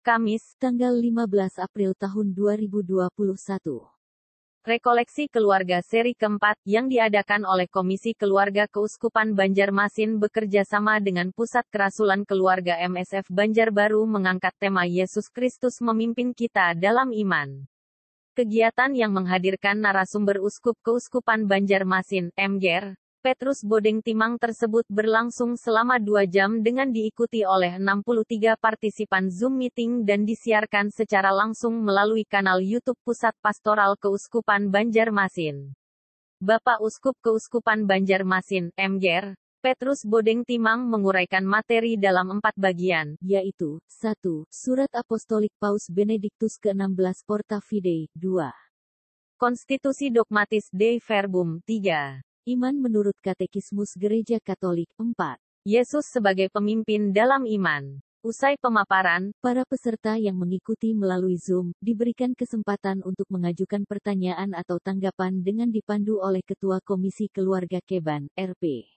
Kamis, tanggal 15 April tahun 2021. Rekoleksi Keluarga seri keempat, yang diadakan oleh Komisi Keluarga Keuskupan Banjarmasin bekerja sama dengan Pusat Kerasulan Keluarga MSF Banjarbaru mengangkat tema Yesus Kristus memimpin kita dalam iman. Kegiatan yang menghadirkan narasumber Uskup Keuskupan Banjarmasin, MGR, Petrus Bodeng Timang tersebut berlangsung selama dua jam dengan diikuti oleh 63 partisipan Zoom meeting dan disiarkan secara langsung melalui kanal YouTube Pusat Pastoral Keuskupan Banjarmasin. Bapak Uskup Keuskupan Banjarmasin, MGR, Petrus Bodeng Timang menguraikan materi dalam empat bagian, yaitu 1. Surat Apostolik Paus Benediktus ke-16 Porta Fidei, 2. Konstitusi Dogmatis Dei Verbum, 3. Iman menurut Katekismus Gereja Katolik 4. Yesus sebagai pemimpin dalam iman. Usai pemaparan, para peserta yang mengikuti melalui Zoom diberikan kesempatan untuk mengajukan pertanyaan atau tanggapan dengan dipandu oleh Ketua Komisi Keluarga Keban, RP.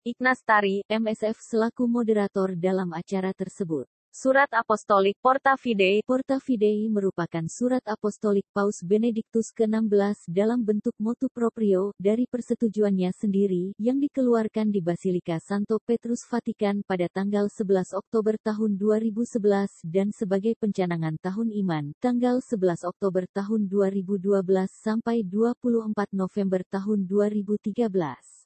Ignas Tari, MSF selaku moderator dalam acara tersebut. Surat Apostolik Porta Fidei Porta Fidei merupakan surat apostolik Paus Benediktus ke-16 dalam bentuk motu proprio dari persetujuannya sendiri yang dikeluarkan di Basilika Santo Petrus Vatikan pada tanggal 11 Oktober tahun 2011 dan sebagai pencanangan tahun iman tanggal 11 Oktober tahun 2012 sampai 24 November tahun 2013.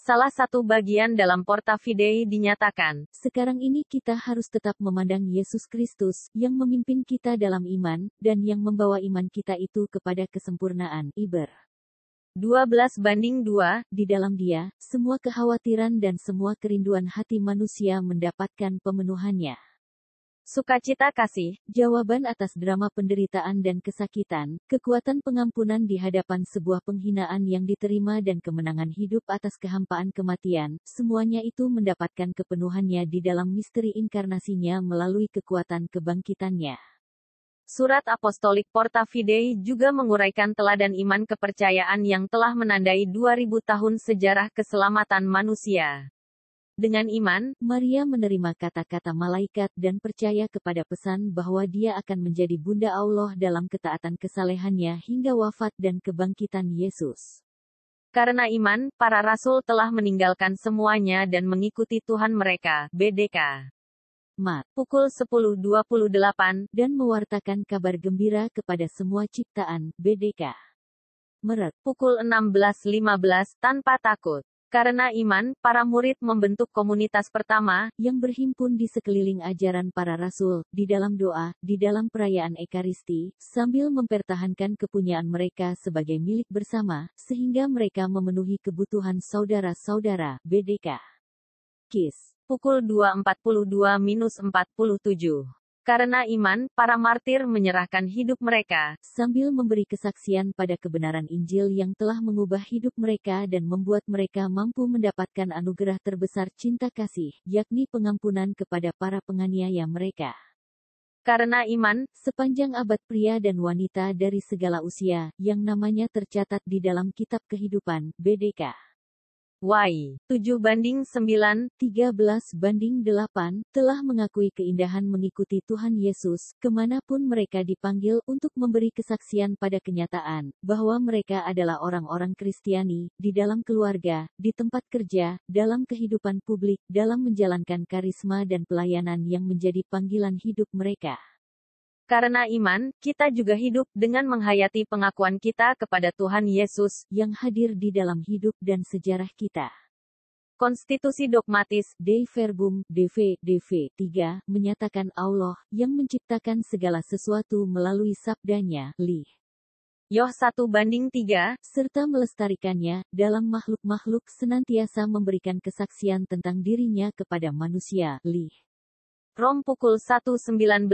Salah satu bagian dalam Porta Fidei dinyatakan, sekarang ini kita harus tetap memandang Yesus Kristus, yang memimpin kita dalam iman, dan yang membawa iman kita itu kepada kesempurnaan. Iber 12 banding 2, di dalam dia, semua kekhawatiran dan semua kerinduan hati manusia mendapatkan pemenuhannya. Sukacita kasih, jawaban atas drama penderitaan dan kesakitan, kekuatan pengampunan di hadapan sebuah penghinaan yang diterima dan kemenangan hidup atas kehampaan kematian, semuanya itu mendapatkan kepenuhannya di dalam misteri inkarnasinya melalui kekuatan kebangkitannya. Surat Apostolik Porta Fidei juga menguraikan teladan iman kepercayaan yang telah menandai 2000 tahun sejarah keselamatan manusia. Dengan iman, Maria menerima kata-kata malaikat dan percaya kepada pesan bahwa dia akan menjadi bunda Allah dalam ketaatan kesalehannya hingga wafat dan kebangkitan Yesus. Karena iman, para rasul telah meninggalkan semuanya dan mengikuti Tuhan mereka, BDK. Mat, pukul 10.28, dan mewartakan kabar gembira kepada semua ciptaan, BDK. Meret, pukul 16.15, tanpa takut. Karena iman, para murid membentuk komunitas pertama, yang berhimpun di sekeliling ajaran para rasul, di dalam doa, di dalam perayaan Ekaristi, sambil mempertahankan kepunyaan mereka sebagai milik bersama, sehingga mereka memenuhi kebutuhan saudara-saudara, BDK. KIS. Pukul 2.42-47. Karena iman, para martir menyerahkan hidup mereka, sambil memberi kesaksian pada kebenaran Injil yang telah mengubah hidup mereka dan membuat mereka mampu mendapatkan anugerah terbesar cinta kasih, yakni pengampunan kepada para penganiaya mereka. Karena iman, sepanjang abad pria dan wanita dari segala usia, yang namanya tercatat di dalam kitab kehidupan, BDK. Y. 7 banding 9, 13 banding 8, telah mengakui keindahan mengikuti Tuhan Yesus, ke mana pun mereka dipanggil untuk memberi kesaksian pada kenyataan, bahwa mereka adalah orang-orang Kristiani, di dalam keluarga, di tempat kerja, dalam kehidupan publik, dalam menjalankan karisma dan pelayanan yang menjadi panggilan hidup mereka. Karena iman, kita juga hidup dengan menghayati pengakuan kita kepada Tuhan Yesus yang hadir di dalam hidup dan sejarah kita. Konstitusi dogmatis Dei Verbum DV DV 3 menyatakan Allah yang menciptakan segala sesuatu melalui sabdanya, li. Yoh 1 banding 3, serta melestarikannya, dalam makhluk-makhluk senantiasa memberikan kesaksian tentang dirinya kepada manusia, li. Rom pukul 1.19-20.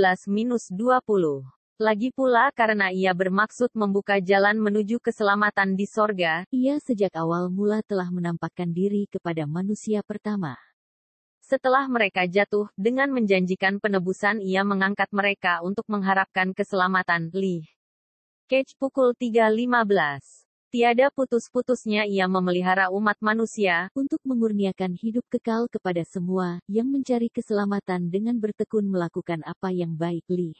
Lagi pula karena ia bermaksud membuka jalan menuju keselamatan di sorga, ia sejak awal mula telah menampakkan diri kepada manusia pertama. Setelah mereka jatuh, dengan menjanjikan penebusan ia mengangkat mereka untuk mengharapkan keselamatan. Li. Cage pukul 3.15. Tiada putus-putusnya ia memelihara umat manusia, untuk mengurniakan hidup kekal kepada semua yang mencari keselamatan dengan bertekun melakukan apa yang baik. Li.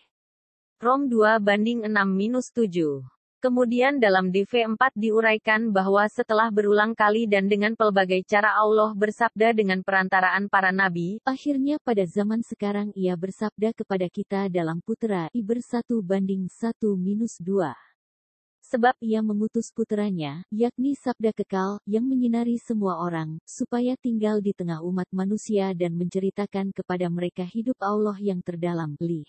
Rom 2 banding 6 minus 7. Kemudian dalam DV4 diuraikan bahwa setelah berulang kali dan dengan pelbagai cara Allah bersabda dengan perantaraan para nabi, Akhirnya pada zaman sekarang ia bersabda kepada kita dalam putera Iber 1 banding 1 minus 2. Sebab ia mengutus puteranya, yakni sabda kekal, yang menyinari semua orang, supaya tinggal di tengah umat manusia dan menceritakan kepada mereka hidup Allah yang terdalam. Li.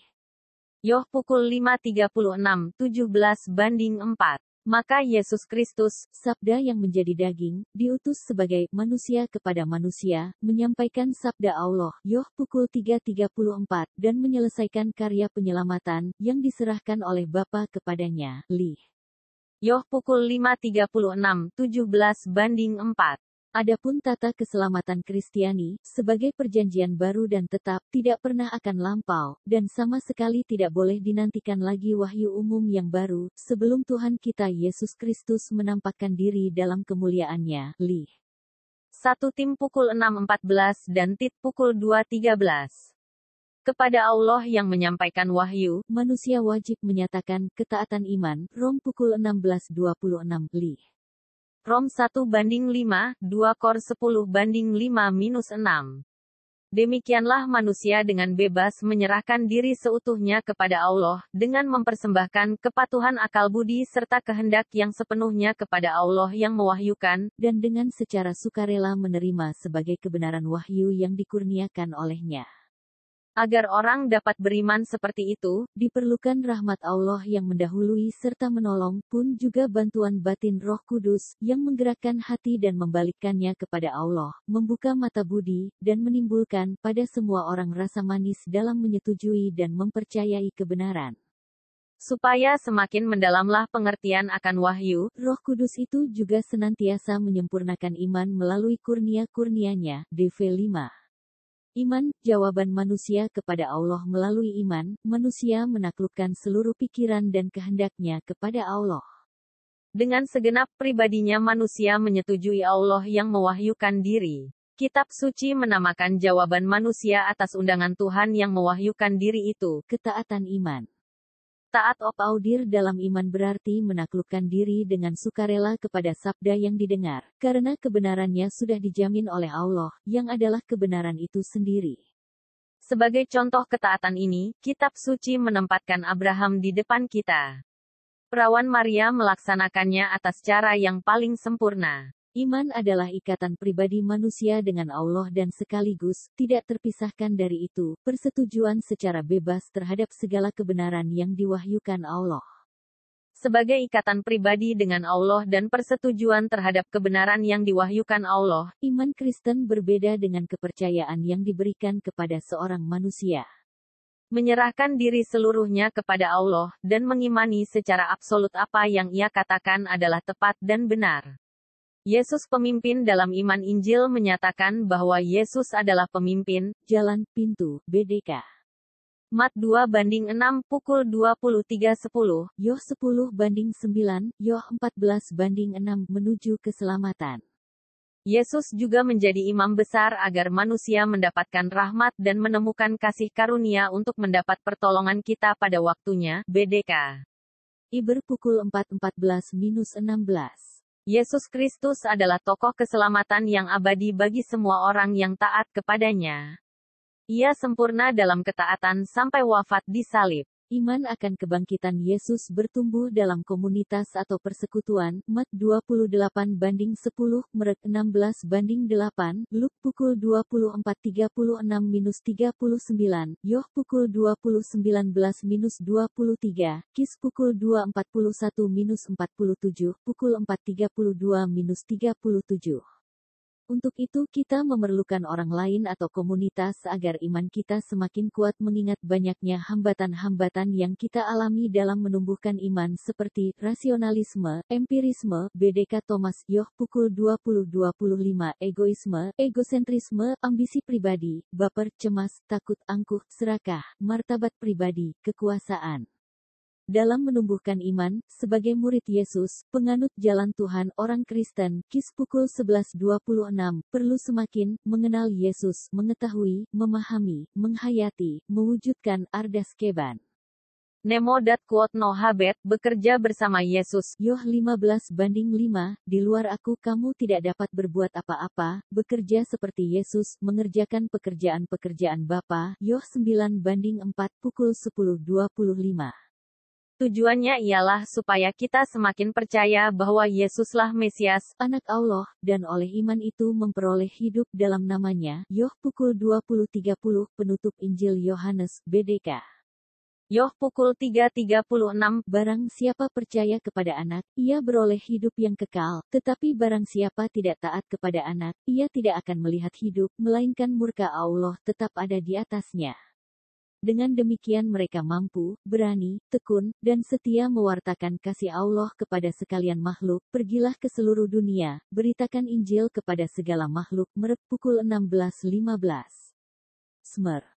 Yoh pukul 5.36, 17 banding 4. Maka Yesus Kristus, sabda yang menjadi daging, diutus sebagai manusia kepada manusia, menyampaikan sabda Allah, Yoh pukul 3.34, dan menyelesaikan karya penyelamatan, yang diserahkan oleh Bapa kepadanya, Li. Yoh pukul 5.36, 17 banding 4. Adapun tata keselamatan Kristiani, sebagai perjanjian baru dan tetap, tidak pernah akan lampau, dan sama sekali tidak boleh dinantikan lagi wahyu umum yang baru, sebelum Tuhan kita Yesus Kristus menampakkan diri dalam kemuliaannya. Li. 1 Tim pukul 6.14 dan Tit pukul 2.13. Kepada Allah yang menyampaikan wahyu, manusia wajib menyatakan ketaatan iman. Rom pukul 16.26 Li. Rom 1 banding 5, 2 Kor 10 banding 5 minus 6. Demikianlah manusia dengan bebas menyerahkan diri seutuhnya kepada Allah, dengan mempersembahkan kepatuhan akal budi serta kehendak yang sepenuhnya kepada Allah yang mewahyukan, dan dengan secara sukarela menerima sebagai kebenaran wahyu yang dikurniakan olehnya. Agar orang dapat beriman seperti itu, diperlukan rahmat Allah yang mendahului serta menolong, pun juga bantuan batin roh kudus, yang menggerakkan hati dan membalikkannya kepada Allah, membuka mata budi, dan menimbulkan pada semua orang rasa manis dalam menyetujui dan mempercayai kebenaran. Supaya semakin mendalamlah pengertian akan wahyu, roh kudus itu juga senantiasa menyempurnakan iman melalui kurnia-kurnianya, DV 5. Iman, jawaban manusia kepada Allah melalui iman, manusia menaklukkan seluruh pikiran dan kehendaknya kepada Allah. Dengan segenap pribadinya manusia menyetujui Allah yang mewahyukan diri. Kitab suci menamakan jawaban manusia atas undangan Tuhan yang mewahyukan diri itu, ketaatan iman. Taat op audir dalam iman berarti menaklukkan diri dengan sukarela kepada sabda yang didengar, karena kebenarannya sudah dijamin oleh Allah, yang adalah kebenaran itu sendiri. Sebagai contoh ketaatan ini, kitab suci menempatkan Abraham di depan kita. Perawan Maria melaksanakannya atas cara yang paling sempurna. Iman adalah ikatan pribadi manusia dengan Allah dan sekaligus, tidak terpisahkan dari itu, persetujuan secara bebas terhadap segala kebenaran yang diwahyukan Allah. Sebagai ikatan pribadi dengan Allah dan persetujuan terhadap kebenaran yang diwahyukan Allah, iman Kristen berbeda dengan kepercayaan yang diberikan kepada seorang manusia. Menyerahkan diri seluruhnya kepada Allah, dan mengimani secara absolut apa yang ia katakan adalah tepat dan benar. Yesus pemimpin dalam iman Injil menyatakan bahwa Yesus adalah pemimpin, jalan, pintu, BDK. Mat 2 banding 6 pukul 23.10, Yoh 10 banding 9, Yoh 14 banding 6 menuju keselamatan. Yesus juga menjadi imam besar agar manusia mendapatkan rahmat dan menemukan kasih karunia untuk mendapat pertolongan kita pada waktunya, BDK. Iber pukul 4.14-16 Yesus Kristus adalah tokoh keselamatan yang abadi bagi semua orang yang taat kepadanya. Ia sempurna dalam ketaatan sampai wafat di salib. Iman akan kebangkitan Yesus bertumbuh dalam komunitas atau persekutuan, Mat 28 banding 10, Merek 16 banding 8, Luk pukul 24.36 minus 39, Yoh pukul 20.19 minus 23, Kis pukul 2.41 minus 47, pukul 4.32 minus 37. Untuk itu kita memerlukan orang lain atau komunitas agar iman kita semakin kuat mengingat banyaknya hambatan-hambatan yang kita alami dalam menumbuhkan iman seperti rasionalisme, empirisme, BDK Thomas Yoh pukul 20.25, egoisme, egosentrisme, ambisi pribadi, baper, cemas, takut, angkuh, serakah, martabat pribadi, kekuasaan. Dalam menumbuhkan iman, sebagai murid Yesus, penganut jalan Tuhan orang Kristen, KIS pukul 11.26, perlu semakin, mengenal Yesus, mengetahui, memahami, menghayati, mewujudkan Ardas Keban. Nemo dat quote no habet, bekerja bersama Yesus. Yoh 15 banding 5, di luar aku kamu tidak dapat berbuat apa-apa, bekerja seperti Yesus, mengerjakan pekerjaan-pekerjaan Bapa. Yoh 9 banding 4 pukul 10.25. Tujuannya ialah supaya kita semakin percaya bahwa Yesuslah Mesias, anak Allah, dan oleh iman itu memperoleh hidup dalam namanya. Yoh pukul 20.30, penutup Injil Yohanes, BDK. Yoh pukul 3.36, Barang siapa percaya kepada anak, ia beroleh hidup yang kekal, tetapi barang siapa tidak taat kepada anak, ia tidak akan melihat hidup, melainkan murka Allah tetap ada di atasnya. Dengan demikian mereka mampu, berani, tekun, dan setia mewartakan kasih Allah kepada sekalian makhluk. Pergilah ke seluruh dunia, beritakan Injil kepada segala makhluk. Merek pukul 16.15. Smer